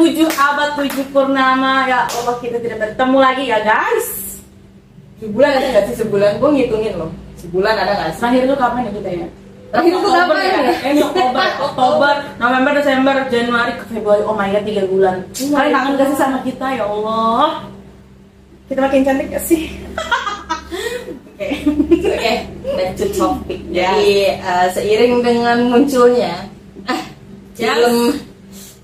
tujuh abad tujuh purnama ya Allah kita tidak bertemu lagi ya guys. Sebulan ada nggak sih sebulan? Gue ngitungin loh. Sebulan ada nggak sih? Terakhir itu kapan ya kita ya? Terakhir itu kapan ya? Eh, Oktober, Oktober, November, Desember, Januari, ke Februari. Oh my god, tiga bulan. Kalian kangen gak sih sama kita ya Allah? Kita makin cantik gak sih? Oke. Oke, back to topic. Jadi eh, seiring dengan munculnya ah, Yes. film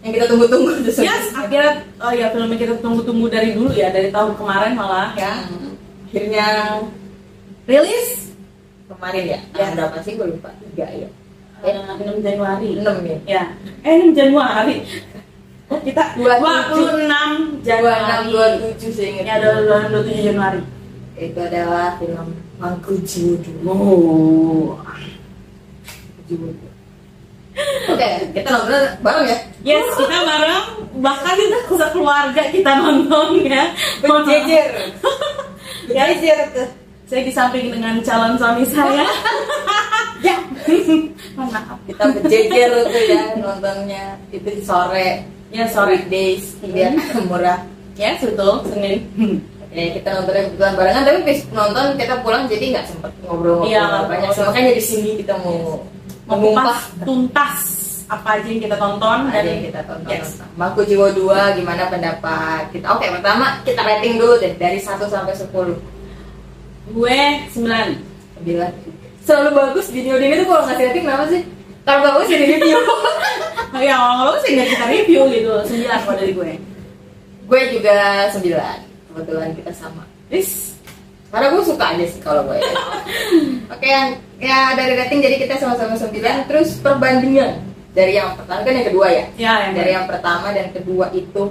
yang kita tunggu-tunggu Yes, akhirnya oh ya film yang kita tunggu-tunggu dari dulu ya, dari tahun kemarin malah ya. Hmm. akhirnya Rilis kemarin ya. Ya. Berapa sih gue lupa tiga ya. eh, 6 Januari. Enam ya. Ya. Eh 6 Januari. Oh, kita 27. 26 Dua enam Januari. dua tujuh saya ingat. Ya, ada 27 Januari. Itu adalah film Mangku Jiwodo. Oh. Oke, kita nonton bareng ya. Yes, kita bareng bahkan kita sekeluarga kita nonton ya. Berjejer. Ya, Berjejer tuh. saya di samping dengan calon suami saya. Ya. Maaf. Kita berjejer tuh ya nontonnya itu sore. Ya, sore. weekdays biar murah. Ya, betul. Senin. Ya, kita nontonnya kebetulan barengan tapi nonton kita pulang jadi nggak sempet ngobrol-ngobrol Iya, banyak. Makanya di sini kita mau Mengupas tuntas apa aja yang kita tonton ada dan yang kita tonton. Yes. Mangku Jiwo 2 gimana pendapat kita? Oke, pertama kita rating dulu deh dari 1 sampai 10. gue 9 Sembilan. Selalu bagus video ini tuh kalau ngasih rating kenapa sih? Kalau bagus jadi review. Ya, kalau sih nggak kita review gitu. 9 kalau dari gue. gue juga sembilan. Kebetulan kita sama. Is Karena gue suka aja sih kalau gue. Oke, yang ya dari rating jadi kita sama-sama sembilan. Terus perbandingan dari yang pertama kan yang kedua ya. ya yang Dari yang pertama dan kedua itu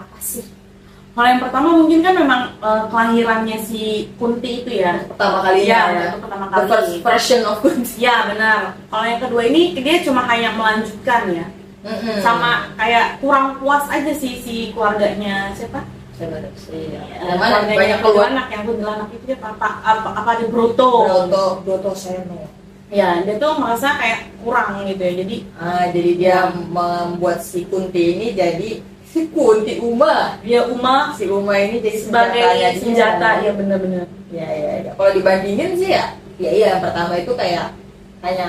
apa sih? Kalau yang pertama mungkin kan memang eh, kelahirannya si Kunti itu ya. Pertama Iya, ya. itu pertama The kali. first version of Kunti. Ya benar. Kalau yang kedua ini dia cuma hanya melanjutkan ya. Mm-mm. Sama kayak kurang puas aja sih si keluarganya siapa? Sebenarnya sih. Ya, Ada mana keluarganya banyak keluar. anak yang anak itu dia apa apa apa di Broto. Broto, Broto Seno. Ya dia tuh merasa kayak kurang gitu ya. Jadi Ah, jadi dia membuat si Kunti ini jadi si Kunti Uma. dia Uma Si Uma ini jadi sebagai senjatanya dia. senjata ya benar-benar. Ya, ya, ya. Kalau dibandingin sih ya, ya iya yang pertama itu kayak hanya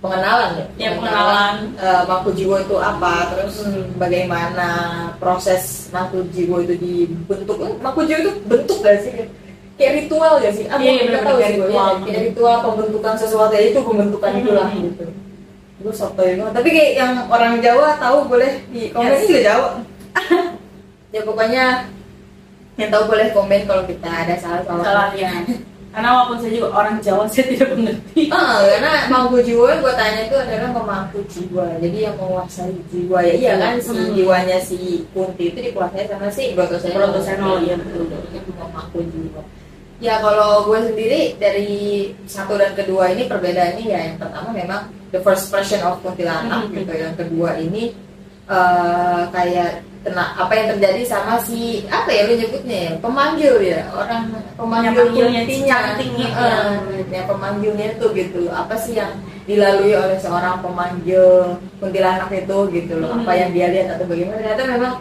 pengenalan ya. Ya, pengenalan. eh, Mangku Jiwo itu apa, terus Hmm. bagaimana proses Mangku Jiwo itu dibentuk. Eh, Mangku Jiwo itu bentuk gak sih? Kayak ritual gak sih? Ah, nggak bener-bener tahu sih ritual. ya. Kayak ritual pembentukan sesuatu ya, itu pembentukan Hmm. itulah gitu. Gue soto itu. Tapi kayak yang orang Jawa tahu boleh di komen Yes. juga Jawa. ya pokoknya yang tahu boleh komen kalau kita ada salah salah. Salah ya. Karena walaupun saya juga orang Jawa saya tidak mengerti. Ah, karena mangku jiwa yang gue tanya itu adalah pemangku jiwa. Jadi yang menguasai jiwa ya iya kan si Hmm. jiwanya si Kunti itu dikuasai sama si Brotoseno. Brotoseno, iya, betul. Itu pemangku jiwa. Ya kalau gue sendiri dari satu dan kedua ini perbedaannya ya yang pertama memang the first version of kuntilanak Hmm. gitu. Yang kedua ini eh, kayak kena apa yang terjadi sama si apa ya lu nyebutnya ya? Pemanggil ya orang pemanggil kuntinya. Heeh, yang pemanggilnya itu gitu. Apa sih yang dilalui oleh seorang pemanggil kuntilanak itu gitu loh. Apa Hmm. yang dia lihat atau bagaimana? Ternyata memang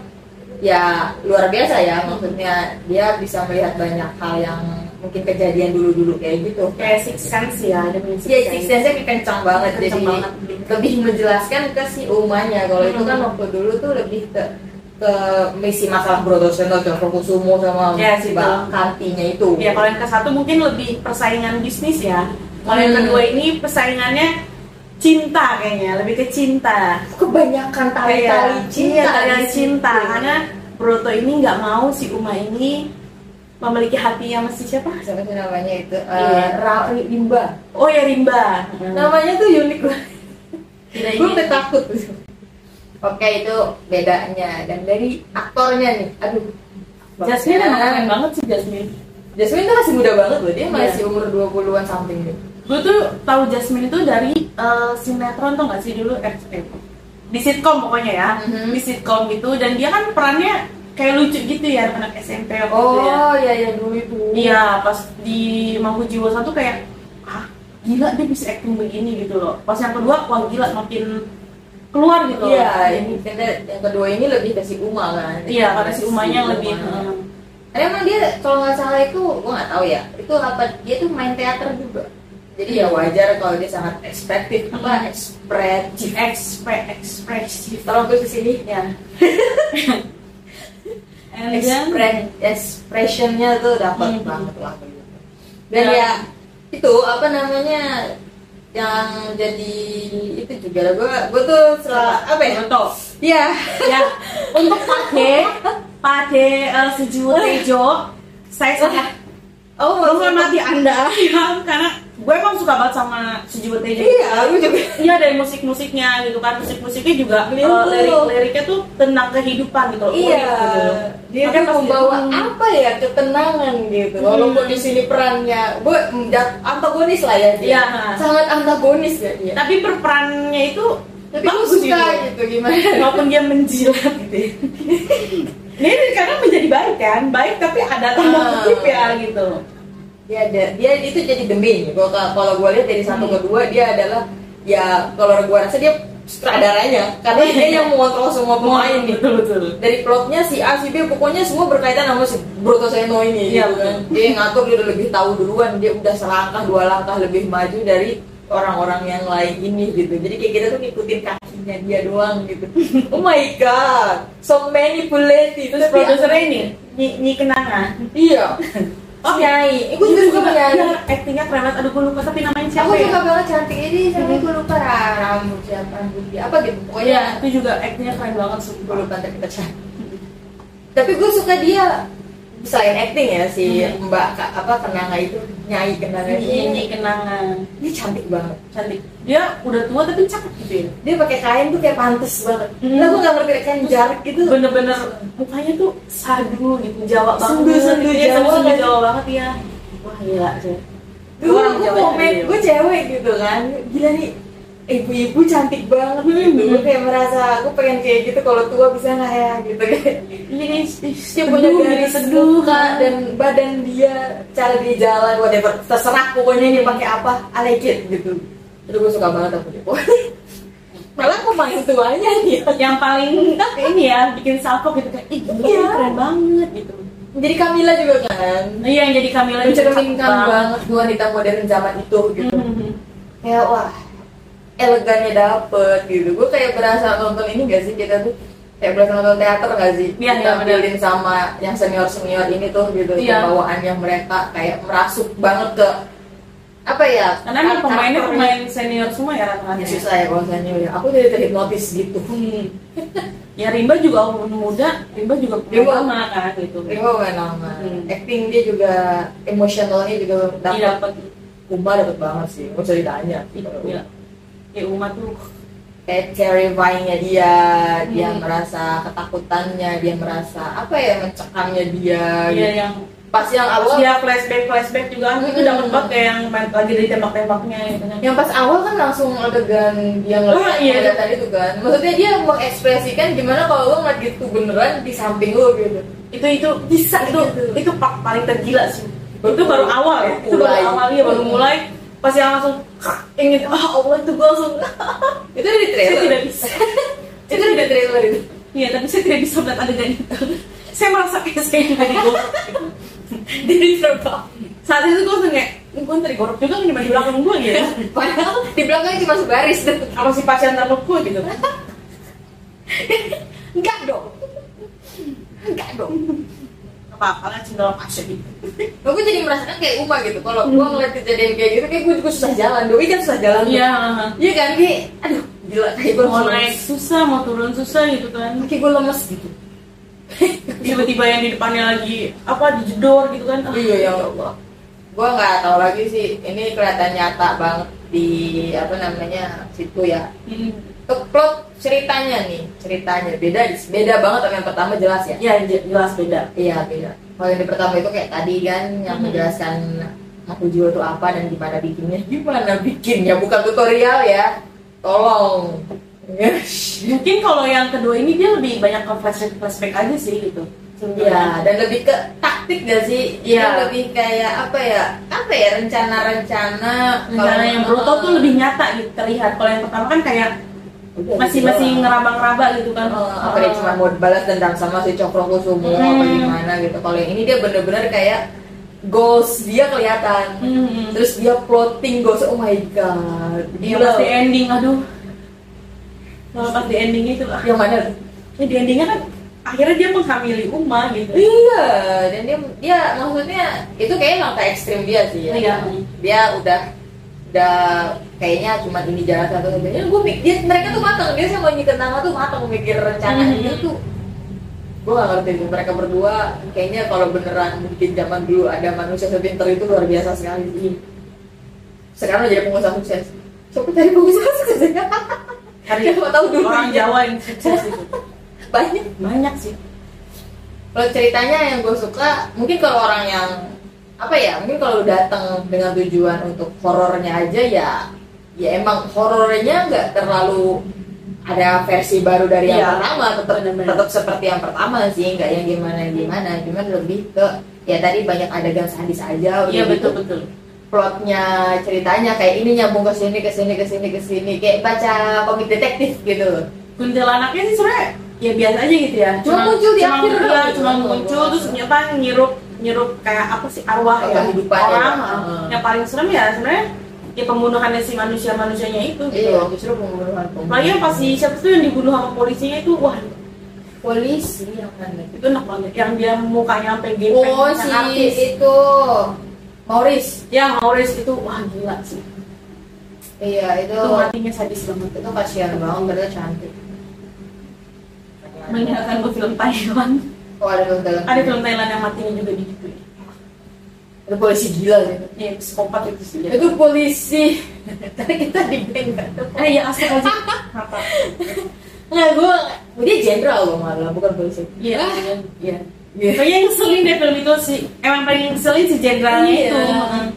ya luar biasa ya. Maksudnya dia bisa melihat banyak hal yang mungkin kejadian dulu-dulu kayak gitu Kayak six sense ya, ada Iya, six sense-nya kencang banget Kencang jadi banget. lebih menjelaskan ke si umanya kalau itu kan Hmm. waktu dulu tuh lebih ke ke misi masalah Brotoseno dan Rokusumo sama Ya, sih, Mbak betul. Kantinya itu. Ya kalau yang ke satu mungkin lebih persaingan bisnis ya. Kalau yang Hmm. kedua ini persaingannya cinta kayaknya, lebih ke cinta. Kebanyakan tali-tali Iya, cinta. iya, situ. cinta. Karena Broto ini nggak mau si Uma ini memiliki hatinya mesti siapa? siapa sih namanya itu Iya. Ra- Rimba. Oh ya Rimba. Namanya tuh unik banget. Gue udah takut. Oke itu bedanya dan dari aktornya nih, aduh. Jasmine emang keren banget sih Jasmine. Jasmine tuh masih muda banget loh, dia Iya. masih umur 20-an something gitu. Gue tuh tahu Jasmine itu dari eh, sinetron tuh nggak sih dulu eh, eh, di sitkom pokoknya ya Mhm. di sitkom gitu dan dia kan perannya kayak lucu gitu ya anak SMP waktu itu ya. Oh iya iya dulu itu. Iya pas di Mangku Jiwa satu kayak ah gila dia bisa acting begini gitu loh. Pas yang kedua wah gila makin keluar gitu. Iya, ini yang kedua ini lebih ke si Uma kan. iya karena si umanya lebih. Karena emang dia kalau nggak salah itu gua nggak tahu ya. Itu apa dia tuh main teater juga. Jadi ya wajar kalau dia sangat ekspresif apa Hmm. ekspresif. Expre ekspresif Tolong tuh di sini ya and Expre expressionnya tuh dapat Hmm. banget lah. Dan Ya. ya itu apa namanya yang jadi itu juga gue gue tuh selalu apa ya Betul. ya ya untuk Pade Pade uh, Sejuwo Tejo saya sangat oh menghormati anda ya karena gue emang suka banget sama Sejuwo Tejo iya gue juga Iya dari musik-musiknya gitu kan musik-musiknya juga Beliau uh, tuh- lirik-liriknya tuh tentang kehidupan gitu loh Iya, unik gitu. dia kan membawa dia- apa ya ketenangan gitu. Hmm. Walaupun di sini perannya, gue antagonis lah ya dia. Iya. Sangat antagonis ya dia. tapi berperannya itu Tapi gue suka gitu. gitu gimana? walaupun dia menjilat gitu ya. ini karena menjadi baik kan baik tapi ada tanda Ah. kutip ya gitu Dia ada, dia itu jadi main. Kalau kalau gue lihat dari satu Hmm. ke dua dia adalah ya kalau gue rasa dia sutradaranya. Karena dia yang mengontrol semua pemain nih. betul. Betul dari plotnya si A si B pokoknya semua berkaitan sama si Broto Seno ini Iya, gitu kan. dia yang ngatur dia udah lebih tahu duluan. Dia udah selangkah dua langkah lebih maju dari orang-orang yang lain ini gitu. Jadi kayak kita tuh ngikutin kakinya dia doang gitu. Oh my god. So manipulative terus produsernya ini Nyi, Nyi Kenanga. Iya oh nyai gue juga suka nyai ya, actingnya keren banget. Aduh gue lupa tapi namanya siapa aku ya? suka banget cantik ini sama gue lupa. Rambut siapa? Rambut dia apa gitu pokoknya Iya, itu juga actingnya keren banget gue lupa ntar kita cari. Tapi gue suka dia selain acting ya si Hmm. mbak apa kenanga itu nyai kenanga ini Kenanga. Dia cantik banget. Cantik. Dia udah tua tapi cakep gitu ya? Dia pakai kain tuh kayak pantes banget. Hmm. nah gue gak ngerti kain jarak gitu. bener-bener mukanya tuh sadu gitu Jawa banget. Sendu-sendu Iya, Jawa sendu-sendu kan? Jawa banget ya wah gila sih gue Jawa komen gue cewek gitu kan. Gila nih ibu-ibu cantik banget Hmm. gitu. Gue kayak merasa gue pengen kayak gitu kalau tua bisa nggak ya gitu. Kan ini dia punya garis muka dan badan dia cara dia jalan whatever terserah pokoknya dia pakai apa I like it gitu. Itu gue suka banget aku. Dia malah pemain tuanya dia. Yang paling ini ya bikin salpok gitu kayak ih Iya. keren banget gitu. Jadi Camila juga kan? Iya yang jadi cakep mencerminkan banget. wanita modern zaman itu gitu. Mhm. kayak wah elegannya dapet gitu. Gue kayak berasa nonton ini gak sih? Kita tuh kayak berasa nonton teater gak sih? Iya, iya, ditampilin sama yang senior senior ini tuh gitu Iya. bawaannya mereka kayak merasuk banget ke apa ya karena emang pemainnya pemain senior semua ya rata-rata Ya, susah ya kalau senior ya aku jadi terhipnotis gitu. Hmm. ya Rimba juga umur muda Rimba juga Rimba- pemain lama kan gitu. Ini mau main nama Hmm. acting dia juga emosionalnya juga dapat dapat Uma dapat banget sih nggak usah ditanya iya. ya Uma tuh kayak terrifyingnya dia dia Hmm. merasa ketakutannya dia merasa apa ya mencekamnya dia dia gitu. yang pas yang awal dia flashback flashback juga kan itu dapat banget kayak yang lagi dari tembak-tembaknya gitu kan yang pas awal kan langsung adegan dia Oh, ngeliat iya. ngeliatan itu kan maksudnya dia mengekspresikan gimana kalau lo ngeliat gitu beneran di samping lo gitu itu itu Bisa itu gitu. itu part paling tergila sih itu baru awal ya itu baru awal ya baru Hmm. mulai pas yang langsung ingin ah Allah itu gue langsung. Itu di saya trailer tidak bisa. Itu di trailer itu? Iya tapi saya tidak bisa melihat adegan itu saya merasa kayak saya juga digorok gitu. di terbang saat itu gue langsung kayak gue ntar digorok juga nih di belakang gue gitu. Padahal di belakangnya cuma sebaris tuh. Apa si pasien terluk gue gitu. Enggak dong. Enggak dong apa kan cendol pasien gitu aku jadi merasakan kayak Uma gitu. Kalau gua ngeliat kejadian kayak gitu kayak gue juga susah jalan. Doi kan susah jalan iya iya kan kayak aduh gila kayak gue mau naik susah mau turun susah gitu kan. Kayak gue lemes gitu. Tiba-tiba yang di depannya lagi apa dijedor gitu kan. Ah, iya ya Allah. Gue nggak tahu lagi sih. Ini kelihatan nyata banget di apa namanya situ ya. Hmm. Plot ceritanya nih ceritanya beda beda banget sama yang pertama jelas ya ya je- jelas beda iya beda kalau yang di pertama itu kayak tadi kan yang Mhm. menjelaskan Makujo itu apa dan gimana bikinnya gimana bikinnya bukan tutorial ya tolong Yes. mungkin kalau yang kedua ini dia lebih banyak ke flashback flashback aja sih gitu Iya, dan lebih ke taktik gak sih? Iya. Lebih kayak apa ya? Apa ya rencana-rencana? rencana yang bruto tuh lebih nyata gitu terlihat kalau yang pertama kan kayak masih masih ngeraba-ngeraba gitu kan. Eh, apa dia cuma mau balas dendam sama si Cokro Kusumo apa Hmm. gimana gitu. Kalau yang ini dia bener-bener kayak goals dia kelihatan. Hmm. terus dia plotting goals oh my god. Iya Gila. pas di ending aduh. Kalau pas di ending itu ah, yang mana? Ya di endingnya kan akhirnya dia menghamili Uma gitu. Iya dan dia dia maksudnya itu kayaknya langkah ekstrim dia sih ya. Iya. dia udah udah kayaknya cuma ini jalan satu satunya gue mikir mereka tuh matang dia sama Nyi Kentama tuh matang mikir rencananya Mhm. tuh gue gak ngerti mereka berdua kayaknya kalau beneran mungkin zaman dulu ada manusia sepinter itu luar biasa sekali. Sih sekarang jadi pengusaha sukses. Coba cari pengusaha sukses? Ya Siapa tahu dulu. orang. Jawa yang sukses itu. Banyak. Banyak sih. Kalau ceritanya yang gue suka mungkin kalau orang yang apa ya mungkin kalau datang dengan tujuan untuk horornya aja ya ya emang horornya nggak terlalu ada versi baru dari yang Iya. pertama tetap tetap seperti yang pertama sih nggak yang gimana gimana cuman lebih ke ya tadi banyak adegan sadis aja udah iya gitu. betul betul. Plotnya ceritanya kayak ini nyambung ke sini ke sini ke sini ke sini kayak baca komik detektif gitu. Kuntilanaknya sih sebenarnya ya biasa aja gitu ya. Cuma muncul di cuma, akhir doang. cuma muncul terus ternyata nyirup nyirup kayak apa sih arwah ya? Kehidupan orang ya. ah. Hmm. yang paling serem ya sebenarnya ya pembunuhannya si manusia manusianya itu gitu iya. justru pembunuhan. Apalagi yang pas si siapa tuh yang dibunuh sama polisinya itu wah. Polisi yang mana? Itu enak banget yang dia mukanya sampai gepeng Oh yang si artis. itu. Maurice ya Maurice itu wah gila sih. Iya itu itu matinya sadis banget. itu kasihan banget padahal cantik. mengingatkan gue film Thailand Oh ada film Thailand. ada film Thailand yang matinya juga di gitu Itu polisi gila gitu. ya psikopat itu sih. Itu polisi. Tadi kita di bank eh ya asal aja apa Nggak gue dia jenderal loh malah bukan polisi. iya Ah, iya iya Iya. Pokoknya yang ngeselin deh film itu sih emang paling ngeselin si jenderalnya Iya. itu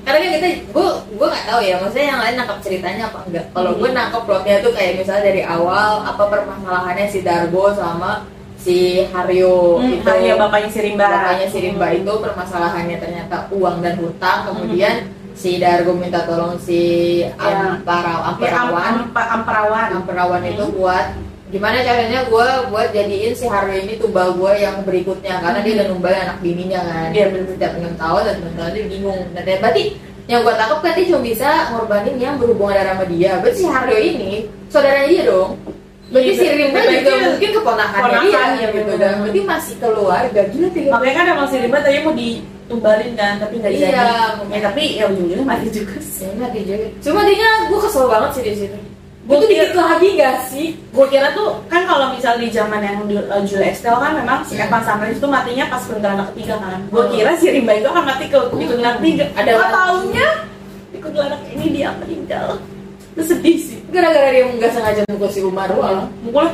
Karena kan kita, gue gue nggak tahu ya, maksudnya yang lain nangkap ceritanya apa enggak. Kalau gue Hmm. nangkap plotnya tuh kayak misalnya dari awal apa permasalahannya si Dargo sama si Haryo Hmm, itu. Haryo bapaknya si Rimba. Bapaknya si Rimba Hmm. itu permasalahannya ternyata uang dan hutang. Kemudian si Dargo minta tolong si Ya. Amparawan, ya am, Amperawan, am, amperawan Amperawan itu Hmm. buat gimana caranya gue buat jadiin si Haryo ini tumbal gue yang berikutnya karena dia udah numbal anak bininya kan Iya, bener. setiap enam tahun dan enam tahun dia bingung nah dan berarti yang gue tangkap kan dia cuma bisa ngorbanin yang berhubungan darah sama dia berarti si Haryo ini saudaranya dia dong berarti Iya, si Rimba juga dia mungkin keponakannya keponakan, dia iya, gitu. dan berarti masih keluarga gila tiga makanya kan emang si Rimba tadi mau ditumbalin kan tapi nggak Iya, jadi. ya tapi ya ujung-ujungnya mati juga sih. Ya, mati juga. Cuma dia gue kesel banget sih di situ. Gue tuh dikit lagi gak sih? gue kira tuh kan kalau misal di zaman yang di uh, Julia Estelle kan memang si Hmm. Evan Sanders itu matinya pas kuntilanak ketiga kan. Gue kira si Rimba itu akan mati ke kuntilanak ketiga. Ada taunya di kuntilanak ini dia meninggal itu sedih sih Gara-gara dia nggak sengaja mukul si Umar doang. mukul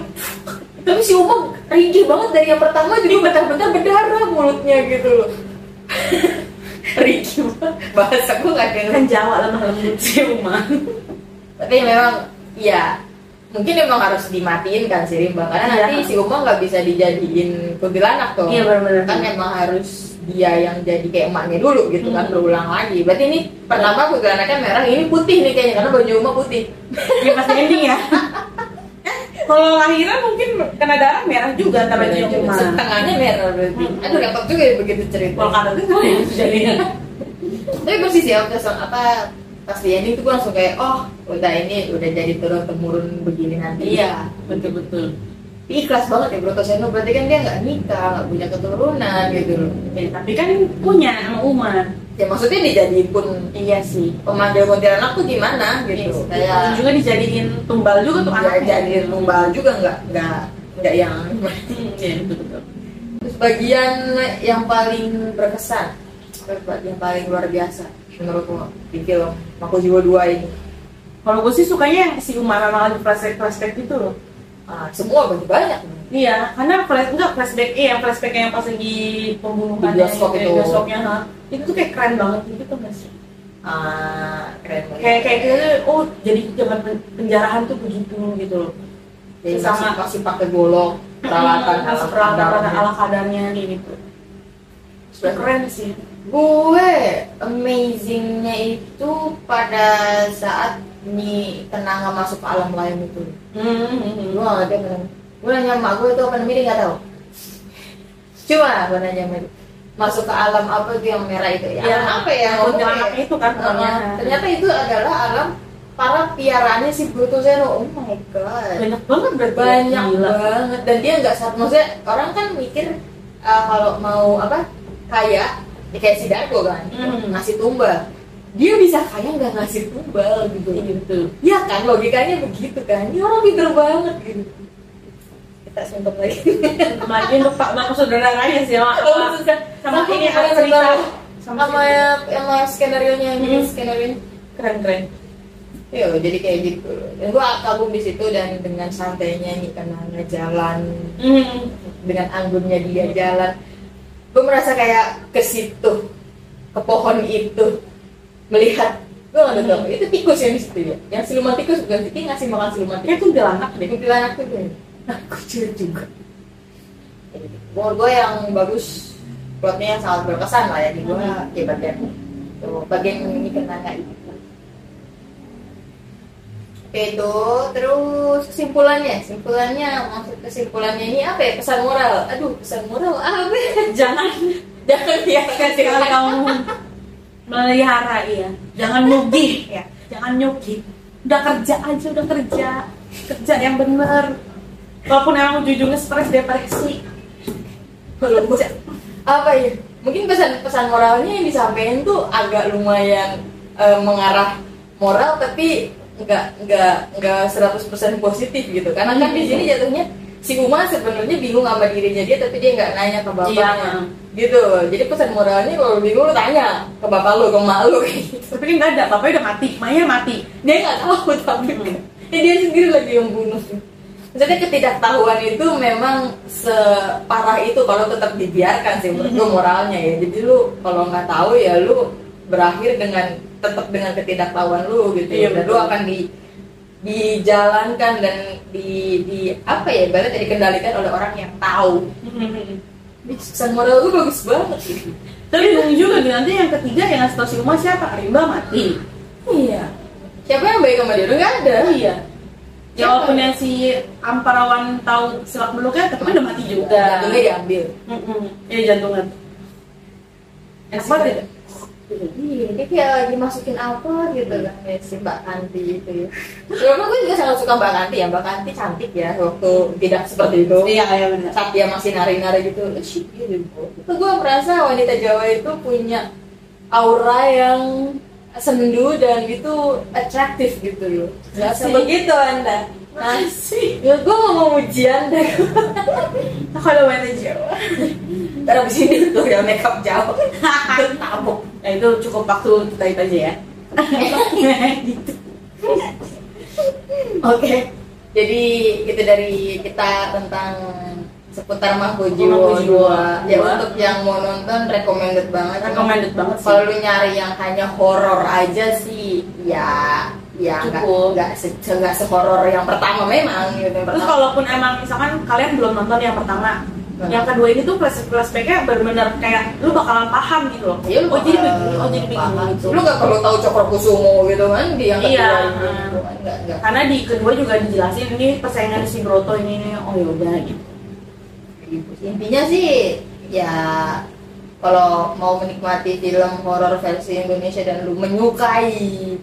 Tapi si Umar ringkih banget dari yang pertama juga bentar-bentar berdarah mulutnya gitu loh. ringkih banget. Bahasa gue gak kan ada. Jawa lemah lembut sih Uma Tapi memang ya mungkin emang harus dimatiin kan si Rimba karena Iya. nanti si Uma nggak bisa dijadiin kuntilanak tuh. Iya, benar-benar. Kan emang harus dia yang jadi kayak emaknya dulu gitu kan Hmm. berulang lagi. Berarti ini pertama kuntilanaknya merah, ini putih nih kayaknya karena baju Uma putih. ini pas ending ya kalau lahiran mungkin kena darah merah juga antara juga. Uma Setengahnya merah berarti. Hmm. Aduh repot juga ya begitu cerita. kalau kata itu jadinya Tapi persis ya waktu apa pas di ending tuh gue langsung kayak oh udah ini udah jadi turun temurun begini nanti. iya betul betul ikhlas banget ya Broto Seno berarti kan dia nggak nikah nggak punya keturunan gitu loh. ya, tapi kan punya sama Uma Ya maksudnya dijadiin pun iya sih pemanggil kuntilanak tuh gimana gitu. Yes. Kayak juga dijadiin tumbal juga tuh ya, anaknya jadiin tumbal juga nggak nggak nggak yang iya betul betul Terus bagian yang paling berkesan, yang paling luar biasa menurutmu di film Maku Jiwa 2 ini? kalau gue sih sukanya yang si Uma memang lagi flashback flashback gitu loh Ah, semua banyak banyak. Iya, karena flash enggak flashback eh yang flashback yang pas lagi pembunuhan Di bioskop itu. bioskopnya ha. itu tuh kayak keren banget gitu nggak sih Ah, keren banget. kayak kayak gitu oh jadi zaman pen- penjarahan tuh begitu gitu loh Jadi sama- masih, masih pakai golok peralatan ala peralatan ala kadarnya kayak gitu Sudah keren sih Gue amazingnya itu pada saat Nyi Kenanga masuk ke alam lain itu Hmm. gue gak ngerti apa gue nanya emak gue itu apa namanya dia nggak tahu cuma gue nanya dia, masuk ke alam apa itu yang merah itu ya, Ya, alam apa ya kuntilanak ya? itu kan pokoknya. Heeh. ternyata itu adalah alam para piaraannya si Bruto Zero oh my god Banyak banget berarti. banyak Gila. banget dan dia nggak satu maksudnya orang kan mikir uh, kalau mau apa kaya ya kayak si Dargo kan Hmm. ngasih tumbal dia bisa kaya nggak ngasih tumbal gitu. Iya betul. ya kan? Logikanya begitu kan? Ini orang pinter banget gitu. Kita suntuk lagi. Lagi untuk Pak Bapak saudaranya sih sama, Oh, sama Sama ini ada cerita. Sama, sama yang yang skenario nya Hmm. skenario keren keren. Iya, jadi kayak gitu. Dan gua kagum di situ dan dengan santainya nih karena jalan. Hmm. dengan anggunnya dia jalan. Gue merasa kayak ke situ ke pohon itu melihat gue nggak tahu Hmm. itu tikus yang di situ ya yang siluman tikus bukan sih ngasih makan siluman tikus. Kuntilanak deh. kuntilanak tuh gue aku juga juga. Gue gue yang bagus plotnya yang sangat berkesan lah ya di gue Hmm. ya bagian tuh bagian ini kenanga itu itu. Terus kesimpulannya. Kesimpulannya maksud kesimpulannya ini apa ya? Pesan moral. Aduh pesan moral apa? Ya? Jangan jangan kalau orang kamu melihara iya. Jangan nyugi ya. Jangan nyugi. Udah kerja aja, udah kerja. Kerja yang bener. Walaupun emang ujung-ujungnya stres depresi. Kalau gua- apa ya mungkin pesan pesan moralnya yang disampaikan tuh agak lumayan eh, mengarah moral tapi nggak nggak nggak 100% positif gitu karena kan di sini jatuhnya si Uma sebenarnya bingung sama dirinya dia tapi dia nggak nanya ke bapaknya Iya. gitu jadi pesan moralnya kalau bingung lu tanya ke bapak lu ke emak lu gitu Tapi kan nggak ada, bapaknya udah mati, Maya mati. dia nggak tahu tapi Hmm. ya, dia sendiri lagi yang bunuh Maksudnya ketidaktahuan itu memang separah itu kalau tetap dibiarkan sih menurut gue Hmm. moralnya ya. Jadi lu kalau nggak tahu ya lu berakhir dengan tetap dengan ketidaktahuan lu gitu. Iya, dan lu akan di dijalankan dan di di apa ya ibaratnya dikendalikan oleh orang yang tahu. Ini Pesan moral gue bagus banget gitu. Tapi bingung juga nih, nanti yang ketiga yang ngasih tau si Uma siapa? Rimba mati. Iya. Siapa yang baik sama dia? Lu nggak ada. Iya. Ya walaupun yang si Amparawan tahu selak beluknya, tapi udah mati juga. Jantungnya diambil. Iya jantungan. Enak banget ya? Iya, dia kayak lagi masukin apa gitu kan ya, si Mbak Kanti itu ya. Terus gue juga sangat suka Mbak Kanti ya, Mbak Kanti cantik ya waktu tidak seperti itu. Iya, iya benar. Saat dia masih nari-nari gitu, eh, shit gitu. Itu gue merasa wanita Jawa itu punya aura yang sendu dan itu atraktif gitu loh. Gak begitu anda. Nah, Asik. ya gue mau mau ujian deh. Nah, kalau wanita Jawa. Ntar abis ini tuh ya makeup Jawa. Tabok. Nah itu cukup waktu kita itu aja ya. gitu. Oke, jadi itu dari kita tentang seputar 2 Ya untuk yang mau nonton recommended banget Recommended banget sih. Kalau lu nyari yang hanya horor aja sih Ya ya nggak Cukup. nggak se nggak sehoror yang pertama memang gitu Terus pertama kalaupun emang misalkan kalian belum nonton yang pertama. Yang kedua ini tuh flash flashbacknya benar-benar kayak lu bakalan paham gitu loh. Ya, lu oh jadi begini, oh jadi begini gitu. Lu nggak perlu tahu Cokro Kusumo gitu kan di yang kedua Iya. gitu kan Karena di kedua juga dijelasin ini persaingan si Broto ini nih, oh yaudah gitu. intinya sih ya kalau mau menikmati film horor versi Indonesia dan lu menyukai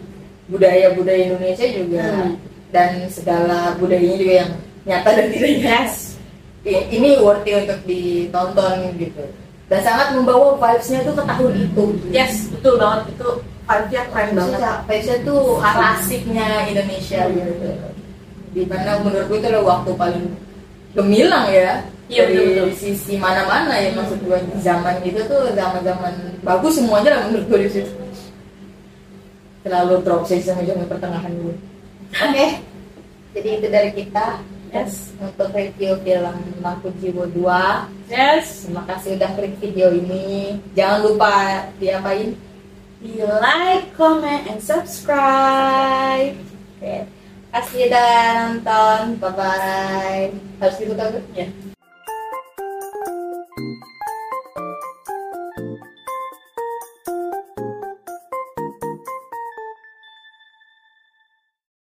budaya-budaya Indonesia juga Hmm. dan segala budayanya juga yang nyata dan tidak nyata i- ini worthy untuk ditonton gitu. Dan sangat membawa vibes-nya tuh ke tahun itu. Yes, betul banget. Itu vibe-nya keren banget. Vibes-nya vibes-nya tuh klasiknya Indonesia gitu. Di mana menurut gue itu adalah waktu paling gemilang ya. Iya, dari betul-betul. sisi mana-mana ya maksud gue di zaman itu tuh zaman-zaman bagus semuanya lah menurut gue di situ. Terlalu drop sih sama zaman pertengahan gue oke. Jadi itu dari kita Yes. untuk review film Lampu Jiwo 2 Yes. terima kasih udah klik video ini jangan lupa diapain Di like, comment, and subscribe. Oke. Kasih dan nonton. Bye bye. Harus gitu kan? Ya.